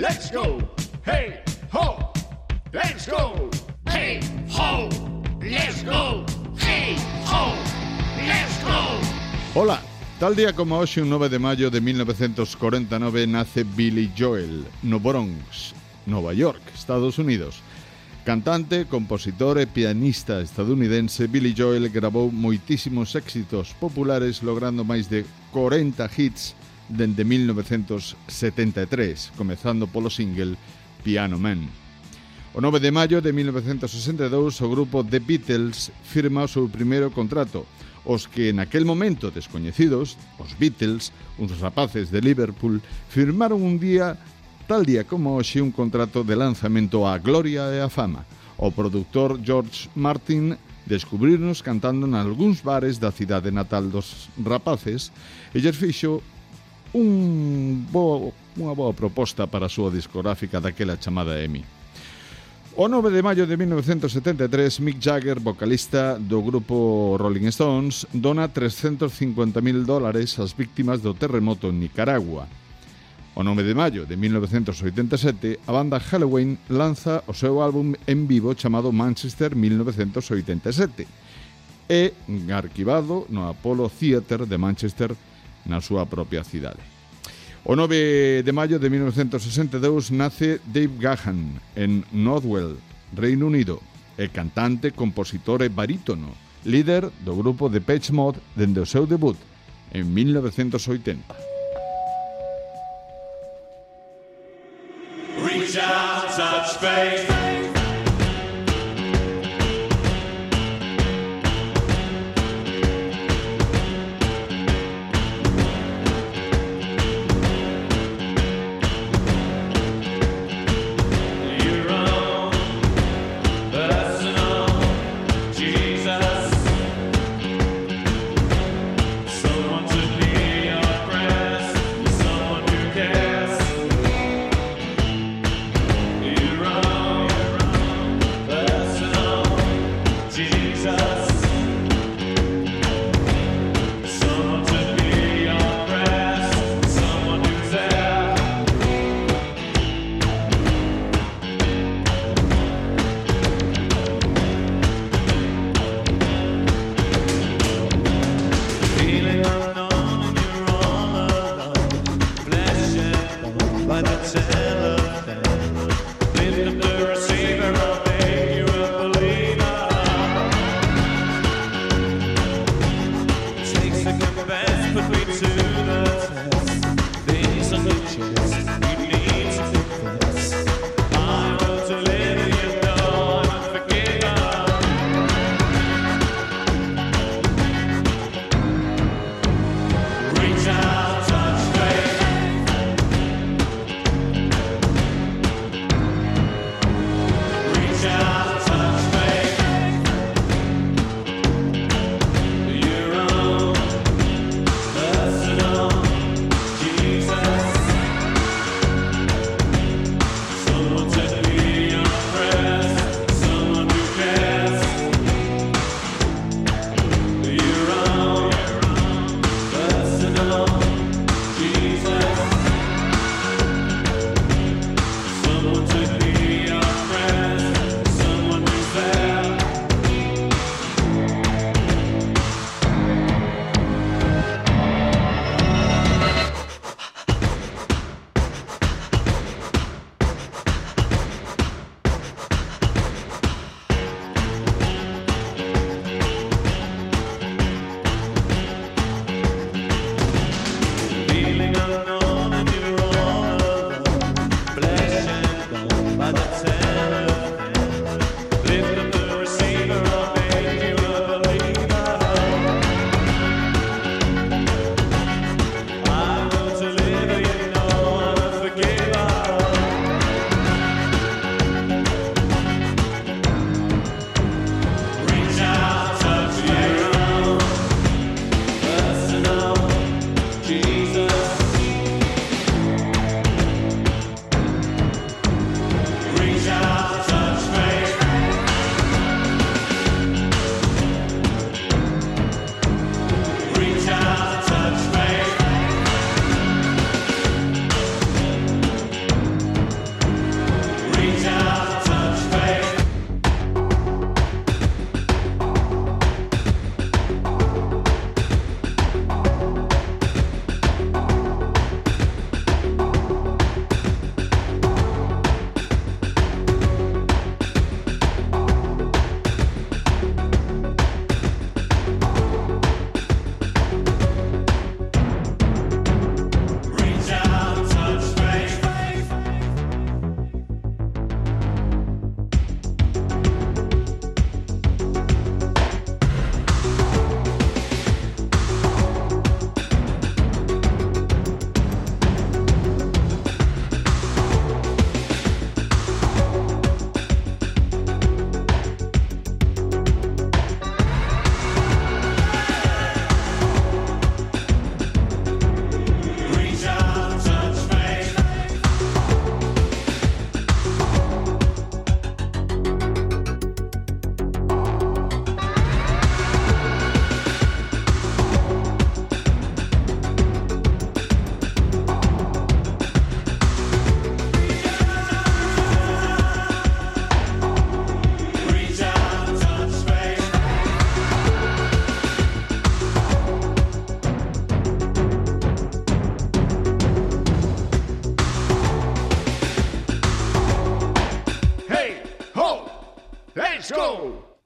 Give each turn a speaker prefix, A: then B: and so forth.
A: let's go. Hey, ho, let's go. Hey, ho, let's go. Hey, ho, let's go.
B: Hola, tal día como hoxe, un 9 de maio de 1949, nace Billy Joel, no Bronx, Nova York, Estados Unidos. Cantante, compositor e pianista estadounidense, Billy Joel grabou moitísimos éxitos populares logrando máis de 40 hits dende 1973, comezando polo single Piano Man. O 9 de maio de 1962, o grupo The Beatles firma o seu primeiro contrato, os que naquel momento descoñecidos, os Beatles, uns rapaces de Liverpool, firmaron un día, tal día como hoxe, un contrato de lanzamento á gloria e á fama. O produtor George Martin descubrirnos cantando en algúns bares da cidade natal dos rapaces e lles fixo un bo, unha boa proposta para a súa discográfica daquela chamada EMI. O 9 de maio de 1973, Mick Jagger, vocalista do grupo Rolling Stones, dona 350.000 dólares ás víctimas do terremoto en Nicaragua. O 9 de maio de 1987, a banda Halloween lanza o seu álbum en vivo chamado Manchester 1987 e arquivado no Apollo Theatre de Manchester na súa propia cidade. O 9 de maio de 1962 nace Dave Gahan en Northwell, Reino Unido, e cantante, compositor e barítono, líder do grupo de Mode Mod dende o seu debut en 1980.
A: Reach out, touch faith.